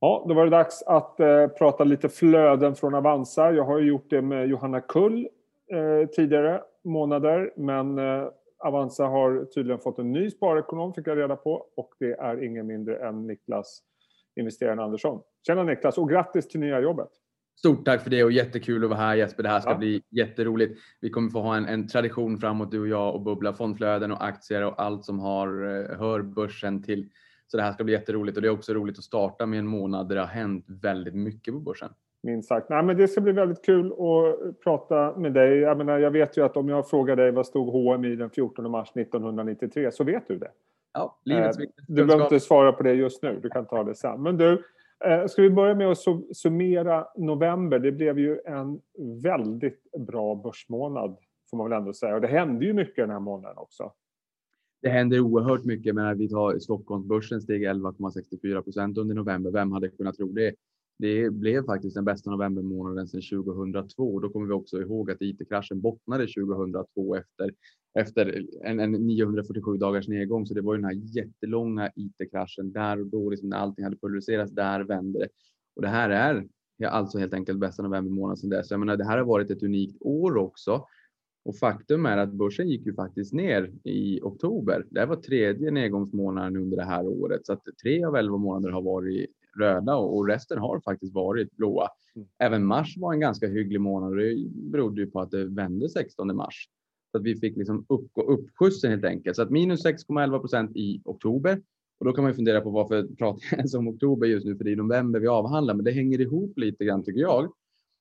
Ja, då var det dags att eh, prata lite flöden från Avanza. Jag har ju gjort det med Johanna Kull eh, tidigare månader, men eh, Avanza har tydligen fått en ny sparekonom, fick jag reda på, och det är ingen mindre än Niklas investeraren Andersson. Tjena Niklas och grattis till nya jobbet! Stort tack för det och jättekul att vara här Jesper. Det här ska Ja. bli jätteroligt. Vi kommer få ha en, en tradition framåt du och jag och bubbla fondflöden och aktier och allt som har, eh, hör börsen till. Så det här ska bli jätteroligt och det är också roligt att starta med en månad där det har hänt väldigt mycket på börsen. Minst sagt. Nej, men det ska bli väldigt kul att prata med dig. Jag, menar, jag vet ju att om jag frågar dig vad stod HMI den 14 mars 1993 så vet du det. Ja, livets Eh, Du behöver inte svara på det just nu, du kan ta det sen. Men du, eh, ska vi börja med att su- summera november? Det blev ju en väldigt bra börsmånad, får man väl ändå säga. Och det hände ju mycket den här månaden också. Det händer oerhört mycket. Men vi tar Stockholmsbörsen steg 11,64 procent under november. Vem hade kunnat tro det? Det blev faktiskt den bästa novembermånaden sedan 2002. Då kommer vi också ihåg att IT-kraschen bottnade 2002 efter, efter en, en 947 dagars nedgång. Så det var ju den här jättelånga IT-kraschen där och då liksom när allting hade pulveriserats. Där vände det. Och det här är alltså helt enkelt bästa novembermånaden sedan dess. Jag menar, det här har varit ett unikt år också. Och faktum är att börsen gick ju faktiskt ner i oktober. Det här var tredje nedgångsmånaden under det här året. Så att tre av elva månader har varit röda och resten har faktiskt varit blåa. Mm. Även mars var en ganska hygglig månad och det berodde ju på att det vände 16 mars. Så att vi fick liksom upp, uppskjutsen helt enkelt. Så att minus 6,11 procent i oktober. Och då kan man ju fundera på varför pratar jag ens om oktober just nu? För det är november vi avhandlar, men det hänger ihop lite grann tycker jag.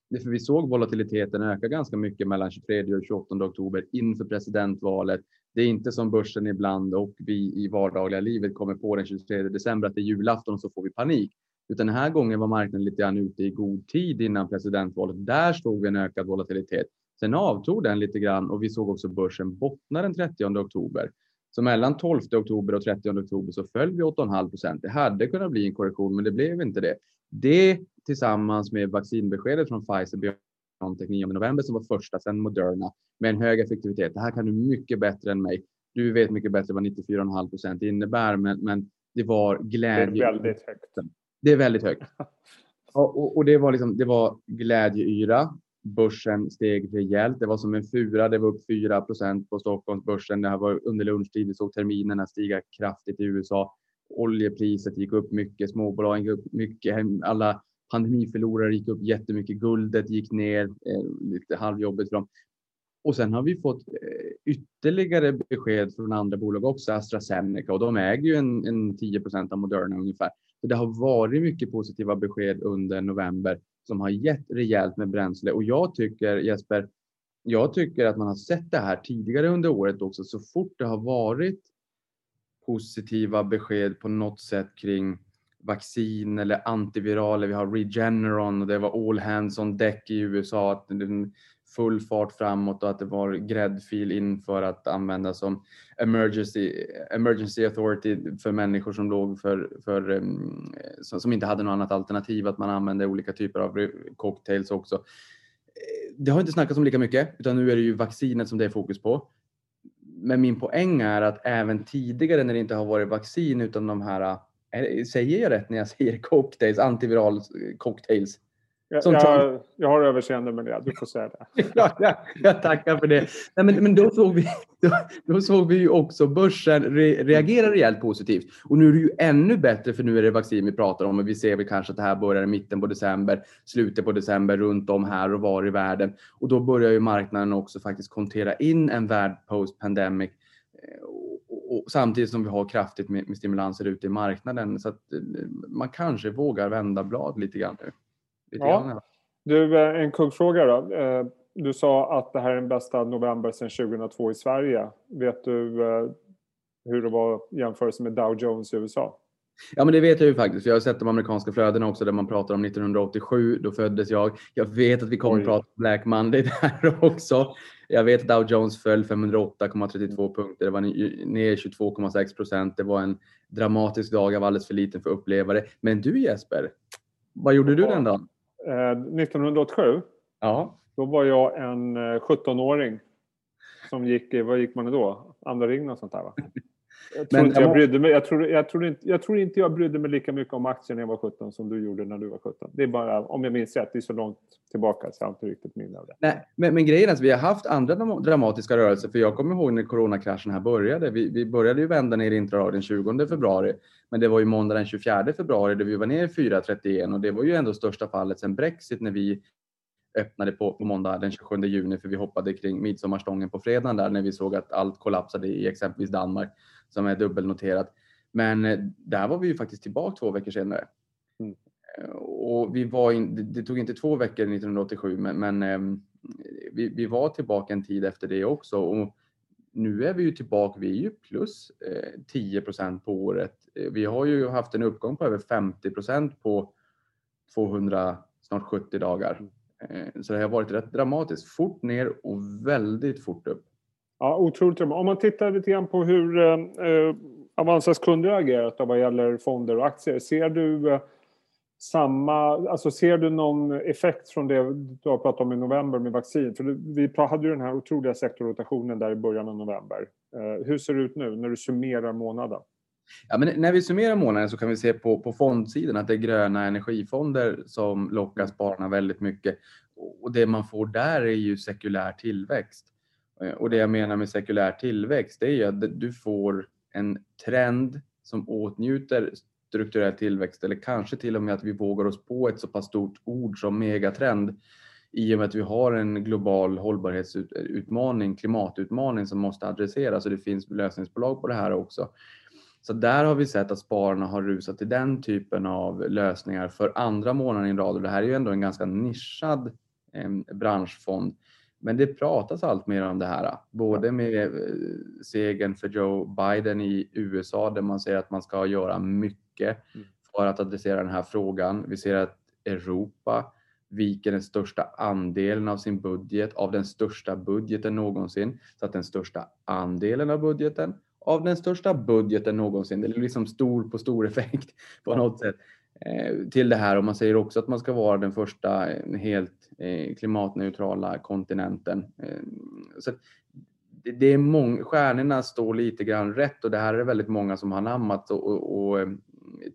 För vi såg volatiliteten öka ganska mycket mellan 23 och 28 oktober inför presidentvalet. Det är inte som börsen ibland och vi i vardagliga livet kommer på den 23 december att det är julafton och så får vi panik. Utan den här gången var marknaden lite grann ute i god tid innan presidentvalet. Där såg vi en ökad volatilitet. Sen avtog den lite grann och vi såg också börsen bottna den 30 oktober. Så mellan 12 oktober och 30 oktober så föll vi 8,5 procent. Det hade kunnat bli en korrektion, men det blev inte det. Det tillsammans med vaccinbeskedet från Pfizer BioNTech 9 november som var första, sen Moderna med en hög effektivitet. Det här kan du mycket bättre än mig. Du vet mycket bättre vad 94,5 procent innebär, men, men det var Det glädje. är väldigt högt. Det är väldigt högt. Och, och, och det var liksom, det var glädjeyra. Börsen steg rejält. Det var som en fura. Det var upp 4% på Stockholmsbörsen. Det här var under lunchtid. Vi såg terminerna stiga kraftigt i USA. Oljepriset gick upp mycket. Småbolagen gick upp mycket. Alla pandemiförlorare gick upp jättemycket. Guldet gick ner. Eh, lite halvjobbigt för dem. Och sen har vi fått eh, ytterligare besked från andra bolag också, AstraZeneca, och de äger ju en, en 10 av Moderna ungefär. Så det har varit mycket positiva besked under november som har gett rejält med bränsle. Och jag tycker Jesper, jag tycker att man har sett det här tidigare under året också. Så fort det har varit positiva besked på något sätt kring vaccin eller antiviraler. Vi har Regeneron och det var all hands on deck i USA. Att full fart framåt och att det var gräddfil inför att använda som emergency, emergency authority för människor som låg för, för mm, som, som inte hade något annat alternativ, att man använde olika typer av cocktails också. Eh, det har inte snackats om lika mycket, utan nu är det ju vaccinet som det är fokus på. Men min poäng är att även tidigare när det inte har varit vaccin utan de här, eh, säger jag rätt när jag säger cocktails, antiviral cocktails? Jag, jag, jag har överseende med det, du får säga det. ja, ja, jag tackar för det. Nej, men, men då, såg vi, då, då såg vi ju också börsen re, reagera rejält positivt. Och nu är det ju ännu bättre för nu är det vaccin vi pratar om och vi ser väl kanske att det här börjar i mitten på december, slutet på december runt om här och var i världen. Och då börjar ju marknaden också faktiskt kontera in en värld post pandemic eh, och, och, samtidigt som vi har kraftigt med, med stimulanser ute i marknaden så att eh, man kanske vågar vända blad lite grann nu. Lite Ja. grann. Du, eh, en kuggfråga då. Eh, Du sa att det här är den bästa november sedan 2002 i Sverige. Vet du eh, hur det var i jämförelse med Dow Jones i USA? Ja, men det vet jag ju faktiskt. Jag har sett de amerikanska flödena också där man pratar om 1987. Då föddes jag. Jag vet att vi kommer att prata om Black Monday där också. Jag vet att Dow Jones föll 508,32 punkter. Det var ner 22,6 procent. Det var en dramatisk dag. Jag var alldeles för liten för att uppleva det. Men du Jesper, vad gjorde du den dagen? Eh, 1987, Ja, då var jag en eh, 17-åring som gick vad gick man då? Andra ringen och sånt där va? Jag tror, inte jag, brydde mig. Jag, tror, jag, tror inte, jag tror inte jag brydde mig lika mycket om aktier när jag var 17 som du gjorde när du var 17. Det är bara, om jag minns rätt, det är så långt tillbaka så jag har inte riktigt minne av det. Nej, men, men grejen är att vi har haft andra dramatiska rörelser. För jag kommer ihåg när coronakraschen här började. Vi, vi började ju vända ner intradag den 20 februari. Men det var ju måndag den 24 februari där vi var ner i 4,31 och det var ju ändå största fallet sedan Brexit när vi öppnade på, på måndag den 27 juni för vi hoppade kring midsommarstången på fredagen där när vi såg att allt kollapsade i exempelvis Danmark som är dubbelnoterat. Men eh, där var vi ju faktiskt tillbaka två veckor senare. Mm. Eh, och vi var in, det tog inte två veckor 1987 men, men ehm, vi, vi, var tillbaka en tid efter det också. Och nu är vi ju tillbaka, vi är ju plus 10 eh, på året. Vi har ju haft en uppgång på över 50% på 200, snart 70 dagar. Eh, så det har varit rätt dramatiskt. Fort ner och väldigt fort upp. Ja, otroligt dramatiskt. Om man tittar lite grann på hur eh, eh, Avanzas kunder har agerat vad gäller fonder och aktier. Ser du eh, samma, alltså ser du någon effekt från det du har pratat om i november med vaccin? För vi hade ju den här otroliga sektorrotationen där i början av november. Eh, hur ser det ut nu när du summerar månaden? Ja, men när vi summerar månaden så kan vi se på, på fondsidan att det är gröna energifonder som lockar spararna väldigt mycket. Och det man får där är ju sekulär tillväxt. Eh, och det jag menar med sekulär tillväxt det är ju att du får en trend som åtnjuter strukturell tillväxt eller kanske till och med att vi vågar oss på ett så pass stort ord som megatrend i och med att vi har en global hållbarhetsutmaning, klimatutmaning som måste adresseras och det finns lösningsbolag på det här också. Så där har vi sett att spararna har rusat till den typen av lösningar för andra månaden i rad. Och det här är ju ändå en ganska nischad eh, branschfond. Men det pratas allt mer om det här, både med eh, segern för Joe Biden i USA där man säger att man ska göra mycket mm. för att adressera den här frågan. Vi ser att Europa viker den största andelen av sin budget, av den största budgeten någonsin. Så att den största andelen av budgeten av den största budgeten någonsin. Det är liksom stor på stor effekt på något sätt eh, till det här och man säger också att man ska vara den första eh, helt eh, klimatneutrala kontinenten. Så det är många, stjärnorna står lite grann rätt och det här är väldigt många som har namnat och, och, och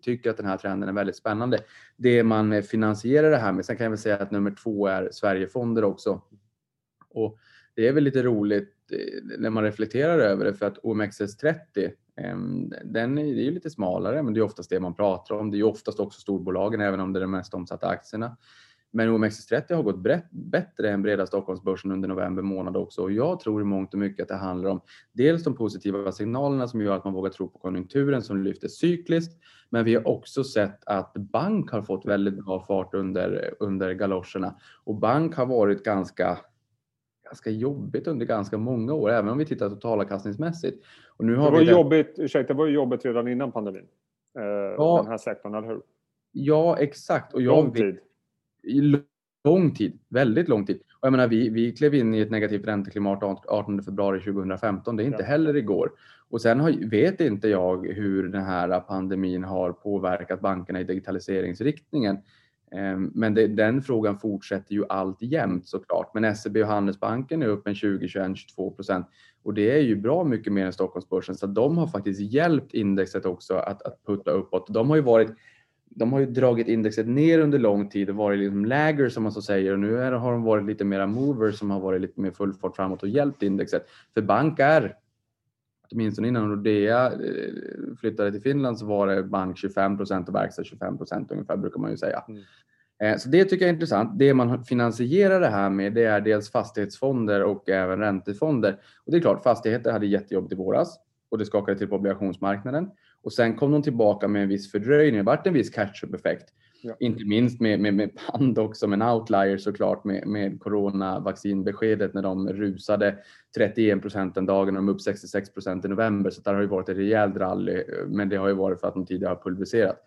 tycker att den här trenden är väldigt spännande. Det man finansierar det här med, sen kan jag väl säga att nummer två är Sverigefonder också. Och det är väl lite roligt Eh, Eh, när man reflekterar över det för att OMXS30 ehm, den är, ju lite smalare men det är oftast det man pratar om. Det är oftast också storbolagen även om det är de mest omsatta aktierna. Men OMXS30 har gått brett, bättre än breda Stockholmsbörsen under november månad också och jag tror i mångt och mycket att det handlar om dels de positiva signalerna som gör att man vågar tro på konjunkturen som lyfter cykliskt. Men vi har också sett att bank har fått väldigt bra fart under, under galoscherna och bank har varit ganska ganska jobbigt under ganska många år, även om vi tittar totalavkastningsmässigt. Och nu har det, var vi jobbigt, ursäkta, det var ju jobbigt redan innan pandemin. Eh, ja, den här sektorn, eller hur? Ja, exakt. Och jag, lång tid. Lång tid, väldigt lång tid. Och jag menar, vi, vi klev in i ett negativt ränteklimat 18 februari 2015. Det är inte ja. heller igår. Och sen har, vet inte jag hur den här pandemin har påverkat bankerna i digitaliseringsriktningen. Ehm, men det, den frågan fortsätter ju allt jämt såklart. Men SEB och Handelsbanken är upp en 20, 21, 22 procent och det är ju bra mycket mer än Stockholmsbörsen så de har faktiskt hjälpt indexet också att, att putta uppåt. De har ju varit de har ju dragit indexet ner under lång tid och varit liksom läger som man så säger och nu är, har de varit lite mera movers som har varit lite mer full fart framåt och hjälpt indexet. För bank är, åtminstone innan Nordea eh, flyttade till Finland så var det bank 25 procent och verkstad 25 procent ungefär brukar man ju säga. Mm. Eh, så det tycker jag är intressant. Det man finansierar det här med det är dels fastighetsfonder och även räntefonder. Och det är klart, fastigheter hade jättejobbigt i våras och det skakade till på obligationsmarknaden. Och sen kom de tillbaka med en viss fördröjning. Det vart en viss catch-up-effekt. Ja. Inte minst med, med, med Pand också, men outlier såklart med, med coronavaccinbeskedet när de rusade 31 procent den dagen och de upp 66 procent i november. Så där har ju varit ett rejält rally, men det har ju varit för att de tidigare har pulveriserat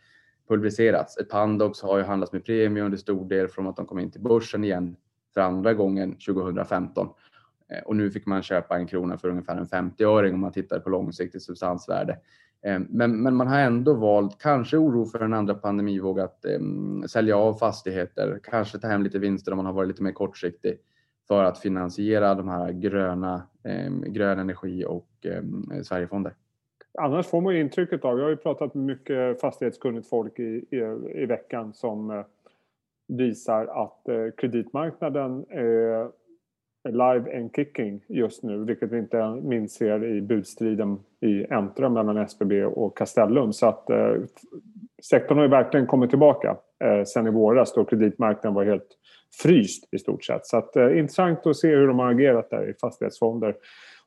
pulveriserats. Pandox har ju handlats med premie under stor del från att de kom in till börsen igen för andra gången 2015. Eh, och nu fick man köpa en krona för ungefär en 50-öring om man tittar på långsiktigt substansvärde. Ehm, men, men man har ändå valt, kanske oro för en andra pandemivåg, att um, sälja av fastigheter, kanske ta hem lite vinster om man har varit lite mer kortsiktig för att finansiera de här gröna, um, grön energi och um, Sverigefonder. Annars får man intrycket av, jag har ju pratat med mycket fastighetskunnigt folk i, i, i veckan som eh, visar att eh, kreditmarknaden är live and kicking just nu, vilket vi inte minst ser i budstriden i Entra mellan SBB och Castellum. Så att eh, sektorn har ju verkligen kommit tillbaka eh, sen i våras då kreditmarknaden var helt fryst i stort sett. Så att, eh, intressant att se hur de har agerat där i fastighetsfonder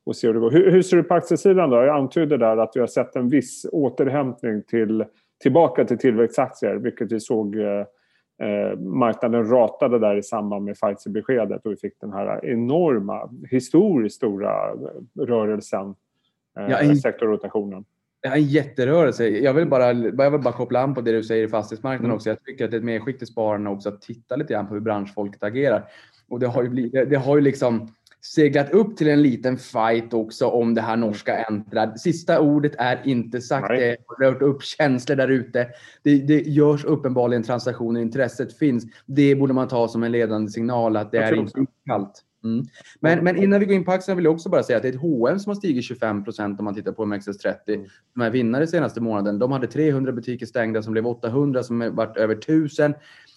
och se hur det går. Hur, hur ser det på aktiesidan då? Jag antydde där att vi har sett en viss återhämtning till, tillbaka till tillväxtaktier, vilket vi såg eh, eh, marknaden ratade där i samband med Pfizer-beskedet och vi fick den här enorma, historiskt stora rörelsen, eh, ja, en, sektorrotationen. Ja, en jätterörelse. Jag vill, bara, jag vill bara koppla an på det du säger i fastighetsmarknaden mm. också. Jag tycker att det är ett medskick till spararna också att titta lite grann på hur branschfolket agerar. Och det har ju, blivit, det har ju liksom seglat upp till en liten fight också om det här norska Entra. Sista ordet är inte sagt. Nej. Det har rört upp känslor där ute. Det, det görs uppenbarligen transaktioner, intresset finns. Det borde man ta som en ledande signal att det är inte kallt. Mm. Men, men, innan vi går in på aktierna vill jag också bara säga att det är ett H&M som har stigit 25 procent om man tittar på OMXS30. Mm. De här vinnare senaste månaden, de hade 300 butiker stängda som blev 800 som varit över 1000.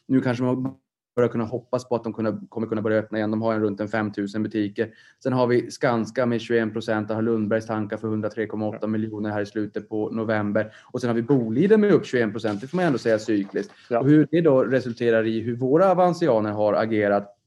Nu kanske man börjar kunna hoppas på att de kommer kunna börja öppna igen. De har en runt en 5000 butiker. Sen har vi Skanska med 21 procent, har Lundbergs tankar för 103,8 miljoner här i slutet på november. Och sen har vi Boliden med upp 21 procent, det får man ändå säga cykliskt. Ja. Och hur det då resulterar i hur våra avansianer har agerat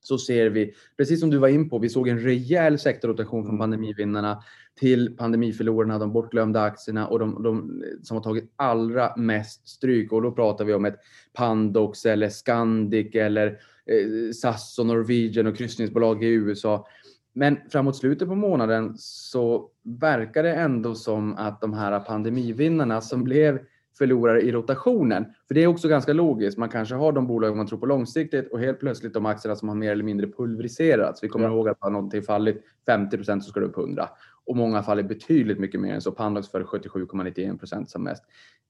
så ser vi, precis som du var in på, vi såg en rejäl sektorrotation från mm. pandemivinnarna till pandemiförlorarna, de bortglömda aktierna och de, de, som har tagit allra mest stryk. Och då pratar vi om ett Pandox eller Scandic eller eh, SAS och Norwegian och kryssningsbolag i USA. Men framåt slutet på månaden så verkar det ändå som att de här pandemivinnarna som blev förlorare i rotationen. För det är också ganska logiskt. Man kanske har de bolag man tror på långsiktigt och helt plötsligt de aktierna som har mer eller mindre pulveriserats. Vi kommer ja. ihåg att har någonting fallit 50% så ska det upp 100 och många faller betydligt mycket mer än så. Pandox för 77,91% som mest.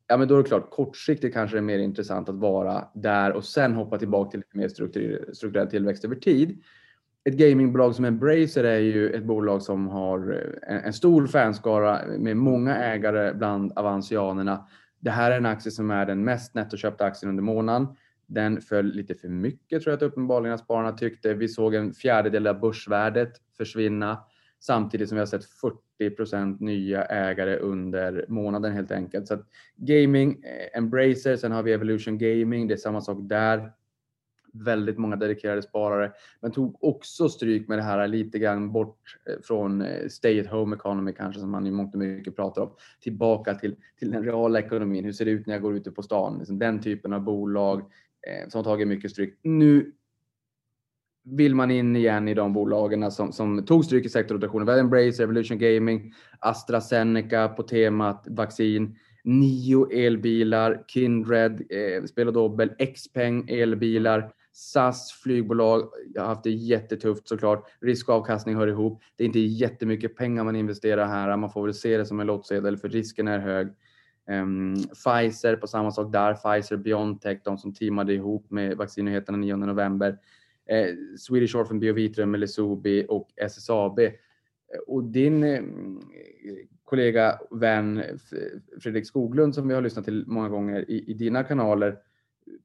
Ja, men då är det klart kortsiktigt kanske det är mer intressant att vara där och sen hoppa tillbaka till lite mer strukturell tillväxt över tid. Ett gamingbolag som Embracer är ju ett bolag som har en, en stor fanskara med många ägare bland avansianerna det här är en aktie som är den mest nettoköpta aktien under månaden. Den föll lite för mycket tror jag att uppenbarligen att spararna tyckte. Vi såg en fjärdedel av börsvärdet försvinna samtidigt som vi har sett 40% nya ägare under månaden helt enkelt. Så att gaming, eh, Embracer, sen har vi Evolution Gaming, det är samma sak där väldigt många dedikerade sparare, men tog också stryk med det här lite grann bort eh, från eh, stay at home economy kanske som man i mångt och mycket pratar om, tillbaka till, till den reala ekonomin. Hur ser det ut när jag går ute på stan? Liksom den typen av bolag som har tagit mycket stryk. Nu vill man in igen i de bolagen som, som tog stryk i sektorrotationen. Vi har Embrace, Evolution Gaming, AstraZeneca på temat vaccin. Nio elbilar, Kindred, eh, spel och dobbel, Xpeng elbilar, SAS flygbolag har haft det jättetufft såklart. Risk och avkastning hör ihop. Det är inte jättemycket pengar man investerar här. Man får väl se det som en lottsedel för risken är hög. Um, Pfizer på samma sak där. Pfizer Biontech, de som teamade ihop med vaccinnyheterna 9 november. Eh, Swedish Orphan Biovitrum, Melisubi och SSAB. Och din eh, kollega, vän Fredrik Skoglund som vi har lyssnat till många gånger i, i dina kanaler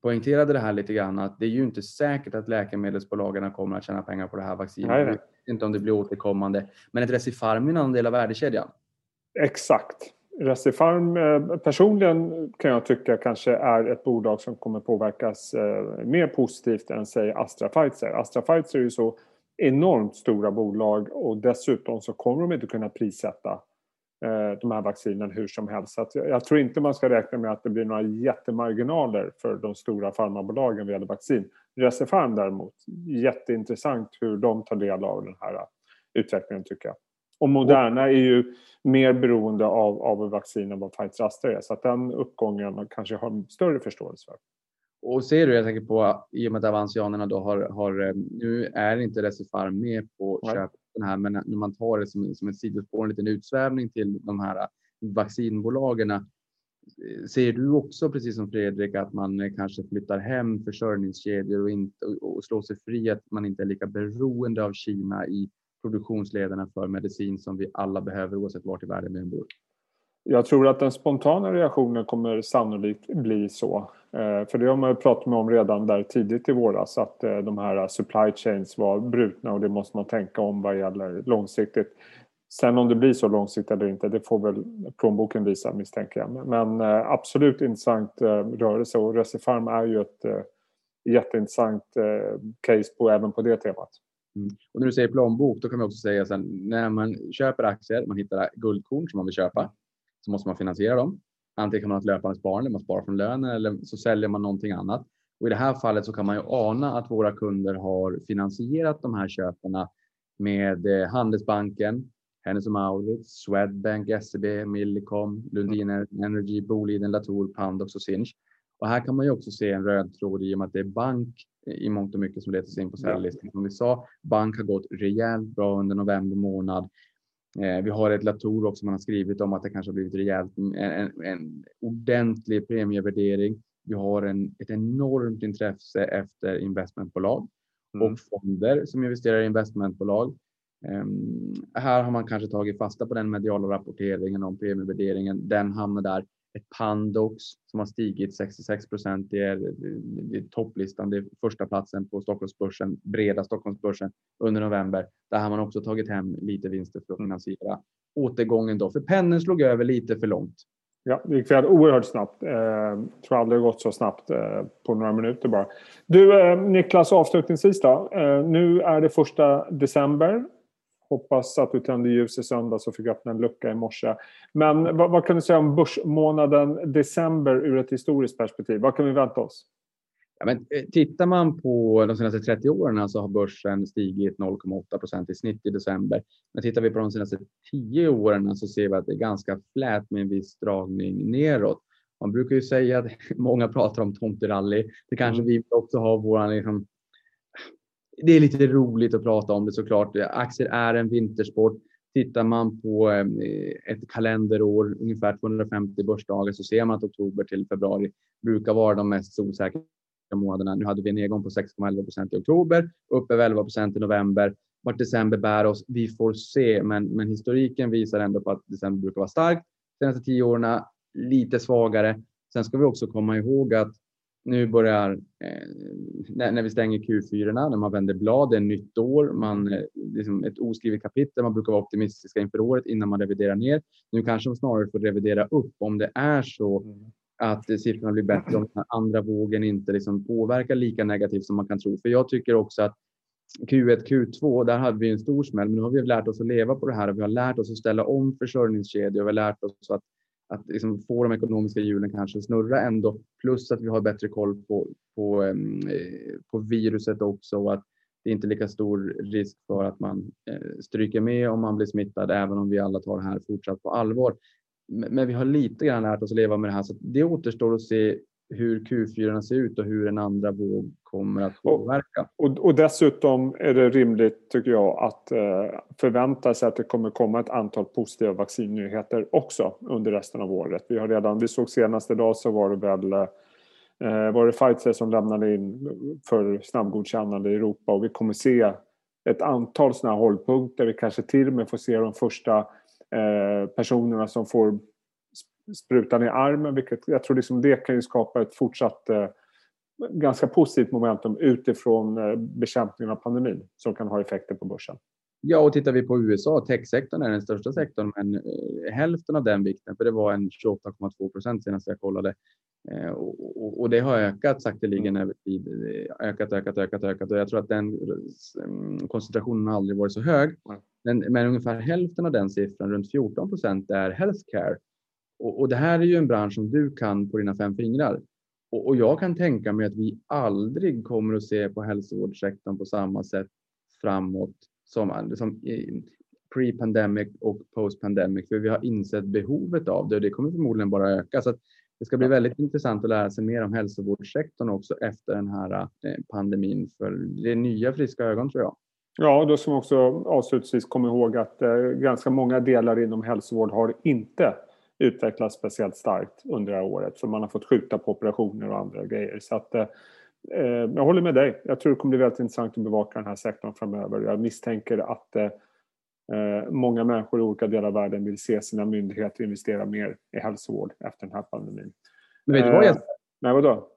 poängterade det här lite grann att det är ju inte säkert att läkemedelsbolagen kommer att tjäna pengar på det här vaccinet. Nej, nej. Inte om det blir återkommande. Men ett Recipharm är en del av värdekedjan. Exakt. Recipharm eh, personligen kan jag tycka kanske är ett bolag som kommer påverkas eh, mer positivt än säg Astra Pfizer. Astra Pfizer är ju så enormt stora bolag och dessutom så kommer de inte kunna prissätta eh, de här vaccinen hur som helst. Så jag tror inte man ska räkna med att det blir några jättemarginaler för de stora farmabolagen vad gäller vaccin. Recipharm däremot, jätteintressant hur de tar del av den här utvecklingen tycker jag. Och Moderna är ju mer beroende av, av vaccin än vad Pfizer Astra är så att den uppgången kanske har större förståelse för. Och ser du, jag tänker på i och med att avansianerna då har, har eh, nu är inte Recipharm med på köp den här, men när man tar det som, som ett sidospår, en liten utsvävning till de här vaccinbolagen. Ser du också, precis som Fredrik, att man kanske flyttar hem försörjningskedjor och, inte, och slår sig fri, att man inte är lika beroende av Kina i produktionsledarna för medicin som vi alla behöver oavsett vart i världen vi bor? Jag tror att den spontana reaktionen kommer sannolikt bli så. Eh, för det har man ju pratat med om redan där tidigt i våras att eh, de här supply chains var brutna och det måste man tänka om vad gäller långsiktigt. Sen om det blir så långsiktigt eller inte, det får väl plånboken visa misstänker jag. Men eh, absolut intressant rörelse och Recifarm är ju ett jätteintressant case på, även på det temat. Mm. Och när du säger plånbok, då kan man också säga sen när man köper aktier, man hittar guldkorn som man vill köpa så måste man finansiera dem. Antingen kan man ha ett löpande sparande, man sparar från lönen eller så säljer man någonting annat. Och I det här fallet så kan man ju ana att våra kunder har finansierat de här köpen med eh, Handelsbanken, Hennes Mauritz, Swedbank, SEB, Millicom, Lundin Energy, Boliden, Latour, Pandox och Sinch. Och här kan man ju också se en röd tråd i och med att det är bank i mångt och mycket som letar sig in på säljlistan. Som vi sa, bank har gått rejält bra under november månad. Eh, vi har ett Latour också man har skrivit om att det kanske har blivit rejält, en, en, en ordentlig premievärdering. Vi har en, ett enormt intresse efter investmentbolag mm. och fonder som investerar i investmentbolag. Um, här har man kanske tagit fasta på den mediala rapporteringen om premievärderingen. Den hamnar där. Ett Pandox som har stigit 66 procent. Det är, det är topplistan. Det är första platsen på Stockholmsbörsen, breda Stockholmsbörsen under november. Där har man också tagit hem lite vinster för att finansiera återgången då. För pennen slog över lite för långt. Ja, det gick oerhört snabbt. Jag tror aldrig det gått så snabbt eh, på några minuter bara. Du eh, Niklas, avslutningsvis då. Eh, nu är det första december. Hoppas att du tände ljus i söndags och fick öppna en lucka i morse. Men vad, vad kan du säga om börsmånaden december ur ett historiskt perspektiv? Vad kan vi vänta oss? Ja, men, eh, tittar man på de senaste 30 åren så har börsen stigit 0,8 procent i snitt i december. Men tittar vi på de senaste 10 åren så ser vi att det är ganska flät med en viss dragning neråt. Man brukar ju säga att många pratar om tomterally. Det kanske mm. vi också har våran liksom, det är lite roligt att prata om det såklart. Aktier är en vintersport. Tittar man på eh, ett kalenderår, ungefär 250 börsdagar, så ser man att oktober till februari brukar vara de mest osäkra månaderna. Nu hade vi en nedgång på 6,11 procent i oktober, upp 11 procent i november. Vart december bär oss, vi får se, men, men historiken visar ändå på att december brukar vara starkt. De senaste tio åren lite svagare. Sen ska vi också komma ihåg att nu börjar, eh, när, när, vi stänger Q4, när man vänder blad, det är nytt år, man, eh, liksom ett oskrivet kapitel, man brukar vara optimistiska inför året innan man reviderar ner. Nu kanske man snarare får revidera upp om det är så mm. att siffrorna blir bättre, om den andra vågen inte liksom påverkar lika negativt som man kan tro. För jag tycker också att Q1, Q2, där hade vi en stor smäll, men nu har vi lärt oss att leva på det här och vi har lärt oss att ställa om försörjningskedjor och vi har lärt oss att att liksom få de ekonomiska hjulen kanske snurra ändå. Plus att vi har bättre koll på, på, eh, på viruset också och att det är inte lika stor risk för att man eh, stryker med om man blir smittad, även om vi alla tar det här fortsatt på allvar. Men vi har lite grann lärt oss att leva med det här, så det återstår att se hur Q4 ser ut och hur en andra våg kommer att påverka. Och, och, dessutom är det rimligt, tycker jag, att eh, förvänta sig att det kommer komma ett antal positiva vaccinnyheter också under resten av året. Vi har redan, vi såg senast idag så var det väl eh, var det Pfizer som lämnade in för snabbgodkännande i Europa och vi kommer se ett antal sådana hållpunkter. Vi kanske till och med får se de första eh, personerna som får sprutan i armen. Vilket jag tror liksom det kan ju skapa ett fortsatt eh, ganska positivt momentum utifrån eh, bekämpningen av pandemin som kan ha effekter på börsen. Ja, och tittar vi på USA, techsektorn är den största sektorn, men eh, hälften av den vikten, för det var en 28,2 procent senast jag kollade. Och, det har ökat sakteligen över tid, ökat, ökat, ökat, ökat och jag tror att den mm, koncentrationen aldrig varit så hög. Men, men ungefär hälften av den siffran, runt 14 procent, är healthcare och, och, det här är ju en bransch som du kan på dina fem fingrar. Och, och jag kan tänka mig att vi aldrig kommer att se på hälsovårdssektorn på samma sätt framåt som, som pre-pandemic och post-pandemic. För vi har insett behovet av det och det kommer förmodligen bara öka. Så det ska bli väldigt intressant att lära sig mer om hälsovårdssektorn också efter den här eh, pandemin. För det är nya friska ögon tror jag. Ja, då man också avslutningsvis komma ihåg att eh, ganska många delar inom hälsovård har inte utvecklats speciellt starkt under det här året. För man har fått skjuta på operationer och andra grejer. Så att, eh, eh, jag håller med dig. Jag tror det kommer bli väldigt intressant att bevaka den här sektorn framöver. Jag misstänker att eh, eh, många människor i olika delar av världen vill se sina myndigheter investera mer i hälsovård efter den här pandemin. Men vet du vad? Eh, Jesper? nej, vadå?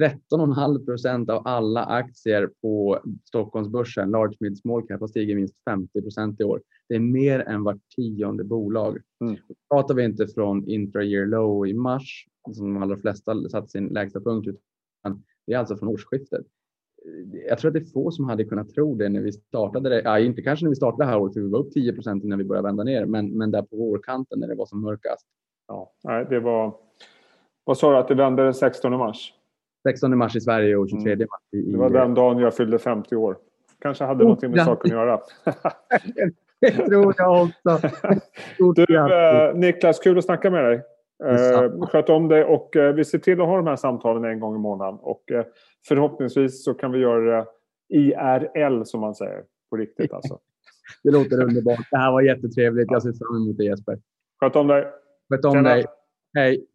13,5 procent av alla aktier på Stockholmsbörsen, large mid small cap, har stigit minst 50 procent i år. Det är mer än vart tionde bolag. Mm. Pratar vi inte från intra-year low i mars, som de allra flesta satt sin lägsta punkt, utan det är alltså från årsskiftet. Jag tror att det är få som hade kunnat tro det när vi startade det. Ja, inte kanske när vi startade det här året, för vi var upp 10 procent innan vi började vända ner, men, men där på vårkanten när det var som mörkast. Ja, nej, det var... Vad sa du att det vände den 16 mars? 16 mars i Sverige och 23 Mm. mars i... i Det var den dagen jag fyllde 50 år. Kanske hade Oh, någonting med ja. saken att göra. Det tror jag också. Stort Du, eh, Niklas, kul att snacka med dig. Eh, sköt om dig och eh, vi ser till att ha de här samtalen en gång i månaden. Och eh, förhoppningsvis så kan vi göra det IRL som man säger. På riktigt alltså. Det låter underbart. Det här var jättetrevligt. Jag ser fram emot det Jesper. Sköt om dig. Sköt om Tjena. dig. Hej.